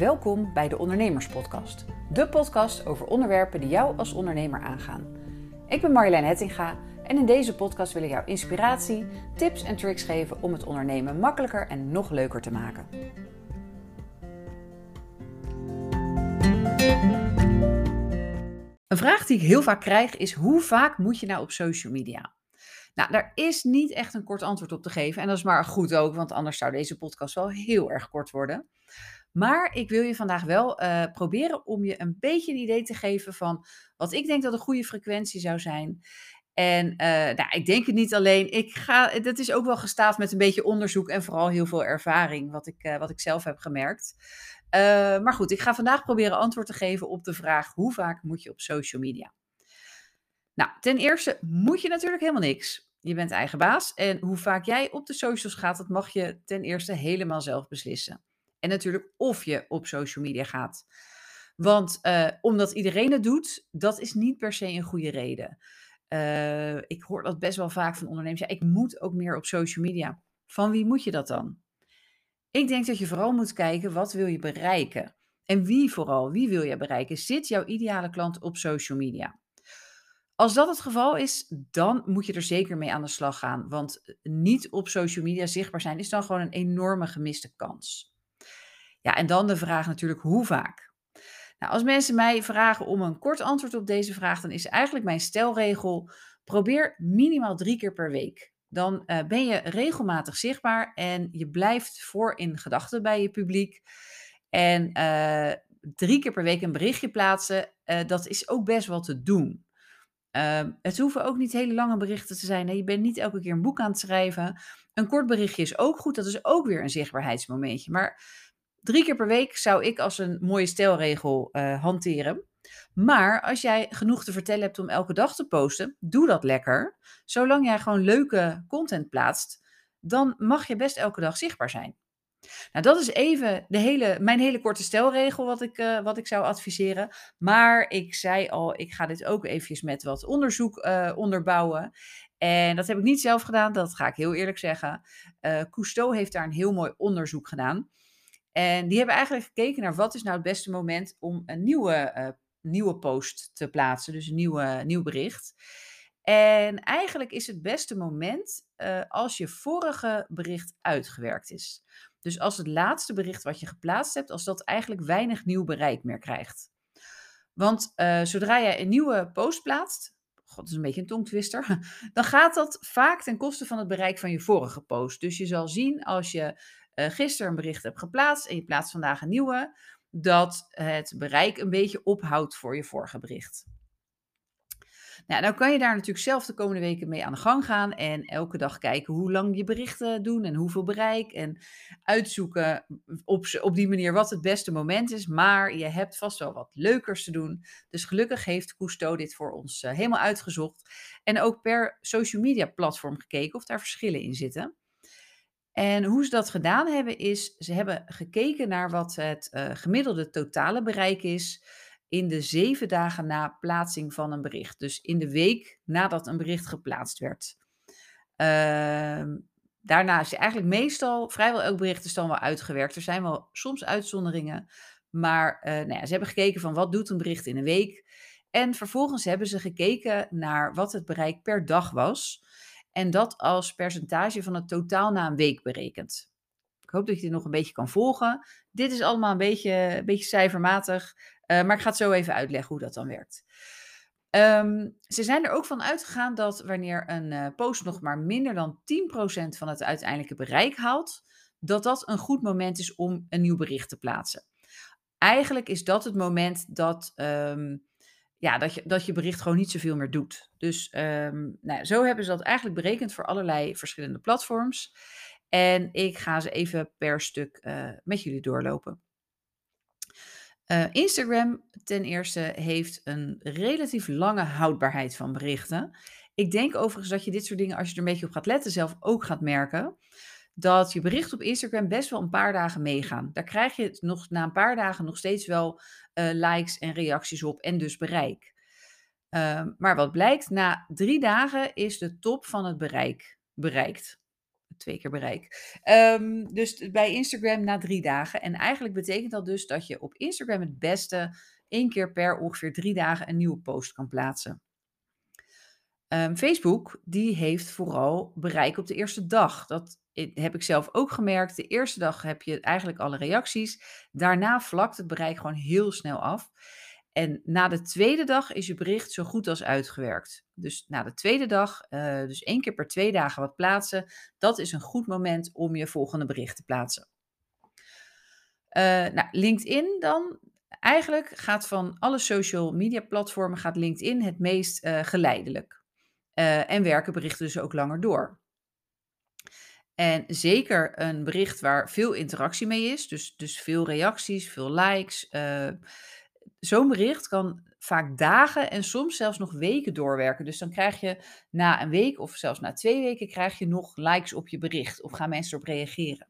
Welkom bij de Ondernemerspodcast. De podcast over onderwerpen die jou als ondernemer aangaan. Ik ben Marjolein Hettinga en in deze podcast wil ik jou inspiratie, tips en tricks geven om het ondernemen makkelijker en nog leuker te maken. Een vraag die ik heel vaak krijg is: hoe vaak moet je nou op social media? Nou, daar is niet echt een kort antwoord op te geven. En dat is maar goed ook, want anders zou deze podcast wel heel erg kort worden. Maar ik wil je vandaag wel uh, proberen om je een beetje een idee te geven van wat ik denk dat een goede frequentie zou zijn. En uh, nou, ik denk het niet alleen. Ik ga, dat is ook wel gestaafd met een beetje onderzoek en vooral heel veel ervaring, wat ik, uh, wat ik zelf heb gemerkt. maar goed, ik ga vandaag proberen antwoord te geven op de vraag: hoe vaak moet je op social media? Nou, ten eerste moet je natuurlijk helemaal niks. Je bent eigen baas en hoe vaak jij op de socials gaat, dat mag je ten eerste helemaal zelf beslissen. En natuurlijk of je op social media gaat. Want uh, omdat iedereen het doet, dat is niet per se een goede reden. Uh, ik hoor dat best wel vaak van ondernemers. Ja, ik moet ook meer op social media. Van wie moet je dat dan? Ik denk dat je vooral moet kijken, wat wil je bereiken? En wie vooral, wie wil je bereiken? Zit jouw ideale klant op social media? Als dat het geval is, dan moet je er zeker mee aan de slag gaan. Want eh, niet op social media zichtbaar zijn is dan gewoon een enorme gemiste kans. Ja, en dan de vraag natuurlijk hoe vaak. Nou, als mensen mij vragen om een kort antwoord op deze vraag, dan is eigenlijk mijn stelregel: probeer minimaal drie keer per week. Dan uh, ben je regelmatig zichtbaar en je blijft voor in gedachten bij je publiek. En uh, drie keer per week een berichtje plaatsen, uh, dat is ook best wel te doen. Uh, het hoeven ook niet hele lange berichten te zijn. Je bent niet elke keer een boek aan het schrijven. Een kort berichtje is ook goed. Dat is ook weer een zichtbaarheidsmomentje. Maar drie keer per week zou ik als een mooie stelregel uh, hanteren. Maar als jij genoeg te vertellen hebt om elke dag te posten, doe dat lekker. Zolang jij gewoon leuke content plaatst, dan mag je best elke dag zichtbaar zijn. Nou, dat is even de hele, mijn hele korte stelregel wat ik, uh, wat ik zou adviseren. Maar ik zei al, ik ga dit ook eventjes met wat onderzoek uh, onderbouwen. En dat heb ik niet zelf gedaan, dat ga ik heel eerlijk zeggen. Uh, Cousteau heeft daar een heel mooi onderzoek gedaan. En die hebben eigenlijk gekeken naar wat is nou het beste moment om een nieuwe, nieuwe post te plaatsen. Dus een nieuwe, nieuw bericht. En eigenlijk is het beste moment als je vorige bericht uitgewerkt is. Dus als het laatste bericht wat je geplaatst hebt, als dat eigenlijk weinig nieuw bereik meer krijgt. Want uh, zodra jij een nieuwe post plaatst, god, dat is een beetje een tongtwister, dan gaat dat vaak ten koste van het bereik van je vorige post. Dus je zal zien als je gisteren een bericht hebt geplaatst en je plaatst vandaag een nieuwe, dat het bereik een beetje ophoudt voor je vorige bericht. Nou, dan kan je daar natuurlijk zelf de komende weken mee aan de gang gaan en elke dag kijken hoe lang je berichten doen en hoeveel bereik en uitzoeken op, op die manier wat het beste moment is. Maar je hebt vast wel wat leukers te doen. Dus gelukkig heeft Cousteau dit voor ons uh, helemaal uitgezocht en ook per social media platform gekeken of daar verschillen in zitten. En hoe ze dat gedaan hebben is, ze hebben gekeken naar wat het uh, gemiddelde totale bereik is in de zeven dagen na plaatsing van een bericht. Dus in de week nadat een bericht geplaatst werd. Uh, daarna is eigenlijk meestal, vrijwel elk bericht is dan wel uitgewerkt. Er zijn wel soms uitzonderingen. Maar uh, nou ja, ze hebben gekeken van wat doet een bericht in een week. En vervolgens hebben ze gekeken naar wat het bereik per dag was. En dat als percentage van het totaal na een week berekend. Ik hoop dat je dit nog een beetje kan volgen. Dit is allemaal een beetje, een beetje cijfermatig. Uh, maar ik ga het zo even uitleggen hoe dat dan werkt. Um, ze zijn er ook van uitgegaan dat wanneer een uh, post nog maar minder dan 10% van het uiteindelijke bereik haalt, dat dat een goed moment is om een nieuw bericht te plaatsen. Eigenlijk is dat het moment dat, um, ja, dat, je, dat je bericht gewoon niet zoveel meer doet. Dus um, nou, zo hebben ze dat eigenlijk berekend voor allerlei verschillende platforms. En ik ga ze even per stuk uh, met jullie doorlopen. Uh, Instagram ten eerste heeft een relatief lange houdbaarheid van berichten. Ik denk overigens dat je dit soort dingen, als je er een beetje op gaat letten, zelf ook gaat merken. Dat je berichten op Instagram best wel een paar dagen meegaan. Daar krijg je nog na een paar dagen nog steeds wel uh, likes en reacties op en dus bereik. Uh, maar wat blijkt, na drie dagen is de top van het bereik bereikt. twee keer bereik. Ehm, dus bij Instagram na drie dagen. En eigenlijk betekent dat dus dat je op Instagram het beste één keer per ongeveer drie dagen een nieuwe post kan plaatsen. Ehm, Facebook die heeft vooral bereik op de eerste dag. Dat heb ik zelf ook gemerkt. De eerste dag heb je eigenlijk alle reacties. Daarna vlakt het bereik gewoon heel snel af. En na de tweede dag is je bericht zo goed als uitgewerkt. Dus na de tweede dag, uh, dus één keer per twee dagen wat plaatsen, dat is een goed moment om je volgende bericht te plaatsen. Uh, nou, LinkedIn dan. Eigenlijk gaat van alle social media platformen gaat LinkedIn het meest uh, geleidelijk. En werken berichten dus ook langer door. En zeker een bericht waar veel interactie mee is, dus, dus veel reacties, veel likes zo'n bericht kan vaak dagen en soms zelfs nog weken doorwerken. Dus dan krijg je na een week of zelfs na twee weken krijg je nog likes op je bericht of gaan mensen erop reageren.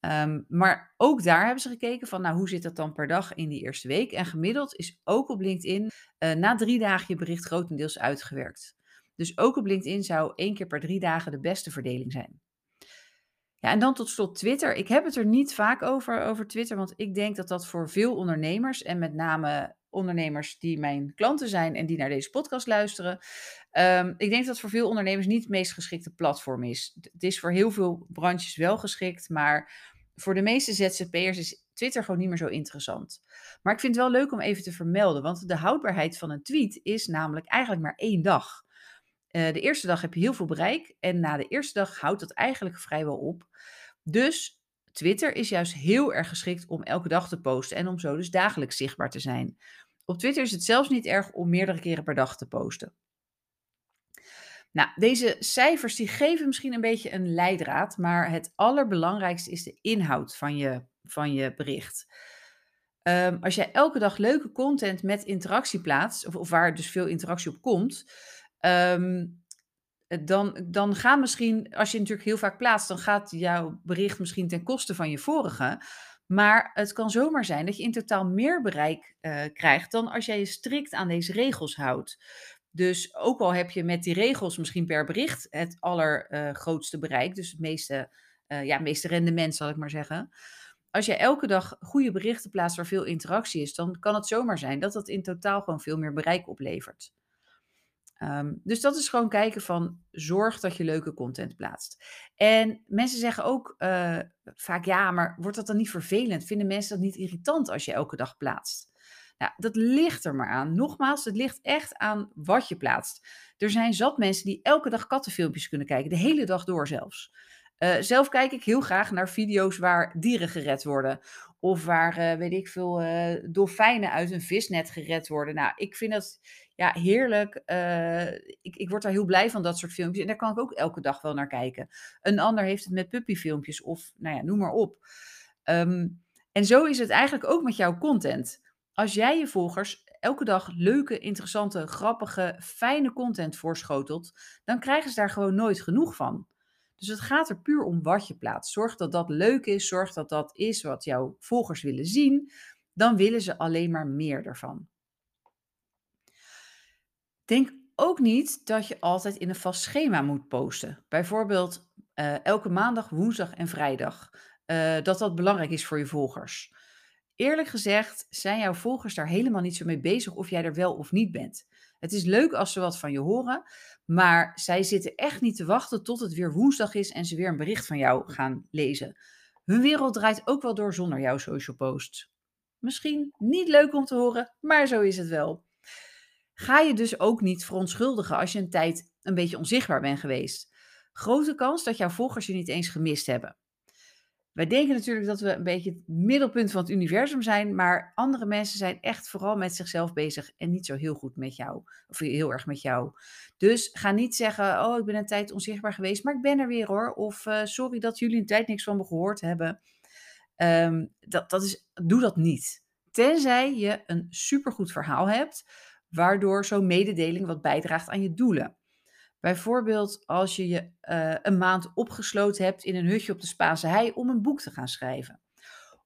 Ehm, maar ook daar hebben ze gekeken van, nou, hoe zit dat dan per dag in die eerste week? En gemiddeld is ook op LinkedIn uh, na drie dagen je bericht grotendeels uitgewerkt. Dus ook op LinkedIn zou één keer per drie dagen de beste verdeling zijn. Ja, en dan tot slot Twitter. Ik heb het er niet vaak over, over Twitter, want ik denk dat dat voor veel ondernemers en met name ondernemers die mijn klanten zijn en die naar deze podcast luisteren. Um, ik denk dat voor veel ondernemers niet het meest geschikte platform is. Het is voor heel veel branches wel geschikt, maar voor de meeste ZZP'ers is Twitter gewoon niet meer zo interessant. Maar ik vind het wel leuk om even te vermelden, want de houdbaarheid van een tweet is namelijk eigenlijk maar één dag. Uh, de eerste dag heb je heel veel bereik en na de eerste dag houdt dat eigenlijk vrijwel op. Dus Twitter is juist heel erg geschikt om elke dag te posten en om zo dus dagelijks zichtbaar te zijn. Op Twitter is het zelfs niet erg om meerdere keren per dag te posten. Nou, deze cijfers die geven misschien een beetje een leidraad, maar het allerbelangrijkste is de inhoud van je, van je bericht. Um, als jij elke dag leuke content met interactie plaatst, of, of waar dus veel interactie op komt, um, dan, dan gaan misschien, als je natuurlijk heel vaak plaatst, dan gaat jouw bericht misschien ten koste van je vorige. Maar het kan zomaar zijn dat je in totaal meer bereik uh, krijgt dan als jij je strikt aan deze regels houdt. Dus ook al heb je met die regels misschien per bericht het allergrootste uh, bereik, dus het meeste, uh, ja, meeste rendement zal ik maar zeggen. Als je elke dag goede berichten plaatst waar veel interactie is, dan kan het zomaar zijn dat dat in totaal gewoon veel meer bereik oplevert. Um, dus dat is gewoon kijken van zorg dat je leuke content plaatst. En mensen zeggen ook uh, vaak ja, maar wordt dat dan niet vervelend? Vinden mensen dat niet irritant als je elke dag plaatst? Nou, dat ligt er maar aan. Nogmaals, het ligt echt aan wat je plaatst. Er zijn zat mensen die elke dag kattenfilmpjes kunnen kijken, de hele dag door zelfs. Uh, zelf kijk ik heel graag naar video's waar dieren gered worden. Of waar, uh, weet ik veel, dolfijnen uit een visnet gered worden. Nou, ik vind dat ja, heerlijk. Uh, ik, ik word daar heel blij van, dat soort filmpjes. En daar kan ik ook elke dag wel naar kijken. Een ander heeft het met puppyfilmpjes of, nou ja, noem maar op. Um, en zo is het eigenlijk ook met jouw content. Als jij je volgers elke dag leuke, interessante, grappige, fijne content voorschotelt, dan krijgen ze daar gewoon nooit genoeg van. Dus het gaat er puur om wat je plaatst. Zorg dat dat leuk is, zorg dat dat is wat jouw volgers willen zien. Dan willen ze alleen maar meer ervan. Denk ook niet dat je altijd in een vast schema moet posten. Bijvoorbeeld uh, elke maandag, woensdag en vrijdag. Uh, dat dat belangrijk is voor je volgers. Eerlijk gezegd zijn jouw volgers daar helemaal niet zo mee bezig of jij er wel of niet bent. Het is leuk als ze wat van je horen, maar zij zitten echt niet te wachten tot het weer woensdag is en ze weer een bericht van jou gaan lezen. Hun wereld draait ook wel door zonder jouw social posts. Misschien niet leuk om te horen, maar zo is het wel. Ga je dus ook niet verontschuldigen als je een tijd een beetje onzichtbaar bent geweest. Grote kans dat jouw volgers je niet eens gemist hebben. Wij denken natuurlijk dat we een beetje het middelpunt van het universum zijn, maar andere mensen zijn echt vooral met zichzelf bezig en niet zo heel goed met jou, of heel erg met jou. Dus ga niet zeggen, oh, ik ben een tijd onzichtbaar geweest, maar ik ben er weer hoor. Of uh, sorry dat jullie een tijd niks van me gehoord hebben. Um, dat, dat is, doe dat niet. Tenzij je een supergoed verhaal hebt, waardoor zo'n mededeling wat bijdraagt aan je doelen. Bijvoorbeeld als je je uh, een maand opgesloten hebt in een hutje op de Spaanse hei om een boek te gaan schrijven.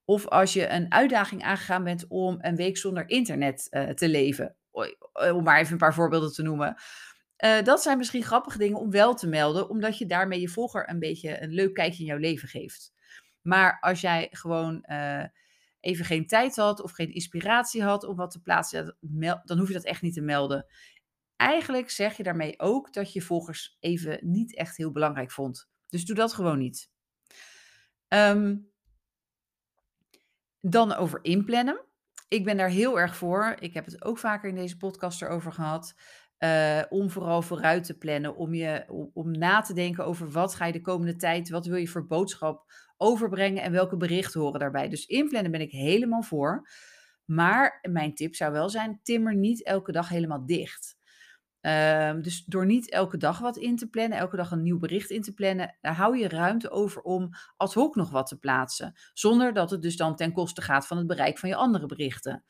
Of als je een uitdaging aangegaan bent om een week zonder internet uh, te leven. Om maar even een paar voorbeelden te noemen. Dat zijn misschien grappige dingen om wel te melden, omdat je daarmee je volger een beetje een leuk kijkje in jouw leven geeft. Maar als jij gewoon even geen tijd had of geen inspiratie had om wat te plaatsen, dan hoef je dat echt niet te melden. Eigenlijk zeg je daarmee ook dat je volgers even niet echt heel belangrijk vond. Dus doe dat gewoon niet. Um, dan over inplannen. Ik ben daar heel erg voor. Ik heb het ook vaker in deze podcast erover gehad. Uh, om vooral vooruit te plannen. Om, je, om, na te denken over wat ga je de komende tijd, wat wil je voor boodschap overbrengen en welke berichten horen daarbij. Dus inplannen ben ik helemaal voor. Maar mijn tip zou wel zijn: timmer niet elke dag helemaal dicht. Ehm, dus door niet elke dag wat in te plannen, elke dag een nieuw bericht in te plannen, hou je ruimte over om ad hoc nog wat te plaatsen. Zonder dat het dus dan ten koste gaat van het bereik van je andere berichten.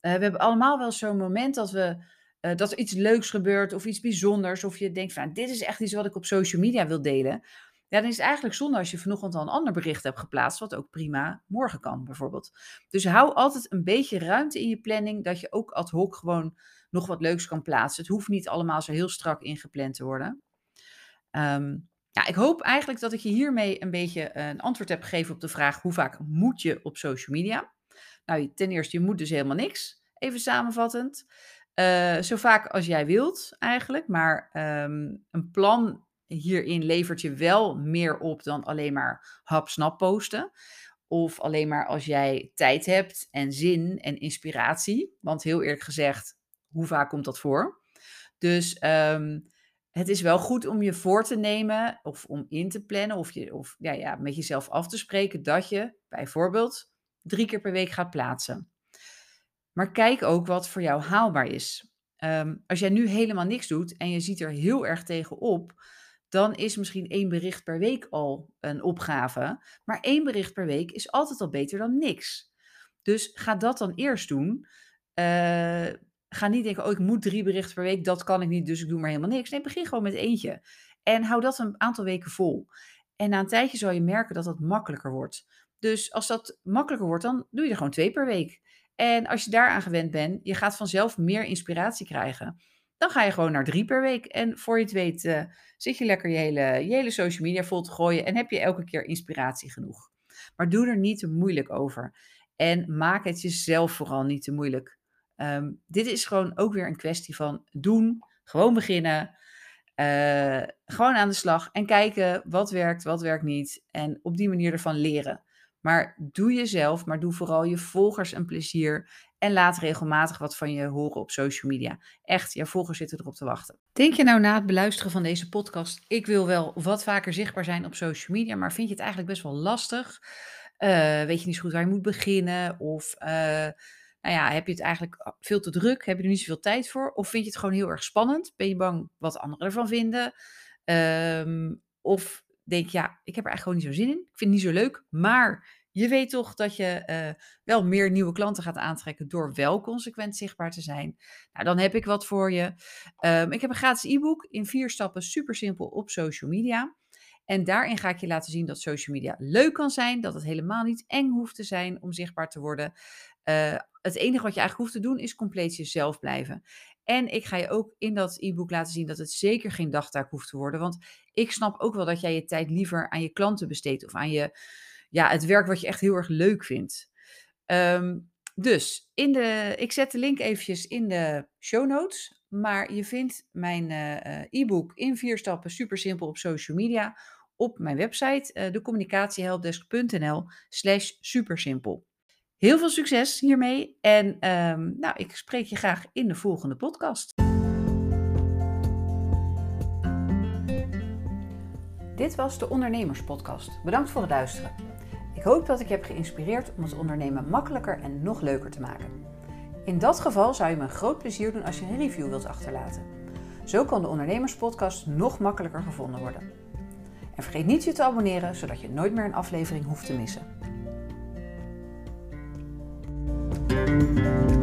Uh, we hebben allemaal wel zo'n moment dat, we, uh, dat er iets leuks gebeurt of iets bijzonders. Of je denkt van dit is echt iets wat ik op social media wil delen. Ja, dan is het eigenlijk zonde als je vanochtend al een ander bericht hebt geplaatst, wat ook prima morgen kan bijvoorbeeld. Dus hou altijd een beetje ruimte in je planning, dat je ook ad hoc gewoon nog wat leuks kan plaatsen. Het hoeft niet allemaal zo heel strak ingepland te worden. Um, ja, ik hoop eigenlijk dat ik je hiermee een beetje een antwoord heb gegeven op de vraag hoe vaak moet je op social media? Nou, ten eerste, je moet dus helemaal niks. Even samenvattend. Uh, zo vaak als jij wilt eigenlijk, maar um, een plan hierin levert je wel meer op dan alleen maar hap-snap posten. Of alleen maar als jij tijd hebt en zin en inspiratie. Want heel eerlijk gezegd, hoe vaak komt dat voor? Dus um, het is wel goed om je voor te nemen of om in te plannen of, je, of ja, ja, met jezelf af te spreken dat je bijvoorbeeld drie keer per week gaat plaatsen. Maar kijk ook wat voor jou haalbaar is. Um, als jij nu helemaal niks doet en je ziet er heel erg tegen op, dan is misschien één bericht per week al een opgave. Maar één bericht per week is altijd al beter dan niks. Dus ga dat dan eerst doen. Uh, ga niet denken, oh ik moet drie berichten per week, dat kan ik niet, dus ik doe maar helemaal niks. Nee, begin gewoon met eentje. En hou dat een aantal weken vol. En na een tijdje zal je merken dat dat makkelijker wordt. Dus als dat makkelijker wordt, dan doe je er gewoon twee per week. En als je daaraan gewend bent, je gaat vanzelf meer inspiratie krijgen. Dan ga je gewoon naar drie per week. En voor je het weet, uh, zit je lekker je hele, hele social media vol te gooien en heb je elke keer inspiratie genoeg. Maar doe er niet te moeilijk over. En maak het jezelf vooral niet te moeilijk. Um, dit is gewoon ook weer een kwestie van doen, gewoon beginnen, uh, gewoon aan de slag en kijken wat werkt, wat werkt niet. En op die manier ervan leren. Maar doe jezelf, maar doe vooral je volgers een plezier. En laat regelmatig wat van je horen op social media. Echt, je volgers zitten erop te wachten. Denk je nou na het beluisteren van deze podcast, ik wil wel wat vaker zichtbaar zijn op social media, maar vind je het eigenlijk best wel lastig? Uh, weet je niet zo goed waar je moet beginnen? Of uh, nou ja, heb je het eigenlijk veel te druk? Heb je er niet zoveel tijd voor? Of vind je het gewoon heel erg spannend? Ben je bang wat anderen ervan vinden? Um, of denk ja, ik heb er eigenlijk gewoon niet zo zin in. Ik vind het niet zo leuk. Maar je weet toch dat je uh, wel meer nieuwe klanten gaat aantrekken door wel consequent zichtbaar te zijn. Nou, dan heb ik wat voor je. Um, ik heb een gratis e-book in vier stappen, super simpel op social media. En daarin ga ik je laten zien dat social media leuk kan zijn, dat het helemaal niet eng hoeft te zijn om zichtbaar te worden. Uh, het enige wat je eigenlijk hoeft te doen is compleet jezelf blijven. En ik ga je ook in dat e-book laten zien dat het zeker geen dagtaak hoeft te worden. Want ik snap ook wel dat jij je tijd liever aan je klanten besteedt of aan je, ja, het werk wat je echt heel erg leuk vindt. Um, dus in de, ik zet de link eventjes in de show notes. Maar je vindt mijn uh, e-book in vier stappen super simpel op social media op mijn website uh, decommunicatiehelpdesk.nl slash supersimpel. Heel veel succes hiermee en um, nou, ik spreek je graag in de volgende podcast. Dit was de Ondernemerspodcast. Bedankt voor het luisteren. Ik hoop dat ik je heb geïnspireerd om het ondernemen makkelijker en nog leuker te maken. In dat geval zou je me een groot plezier doen als je een review wilt achterlaten. Zo kan de Ondernemerspodcast nog makkelijker gevonden worden. En vergeet niet je te abonneren, zodat je nooit meer een aflevering hoeft te missen. thank you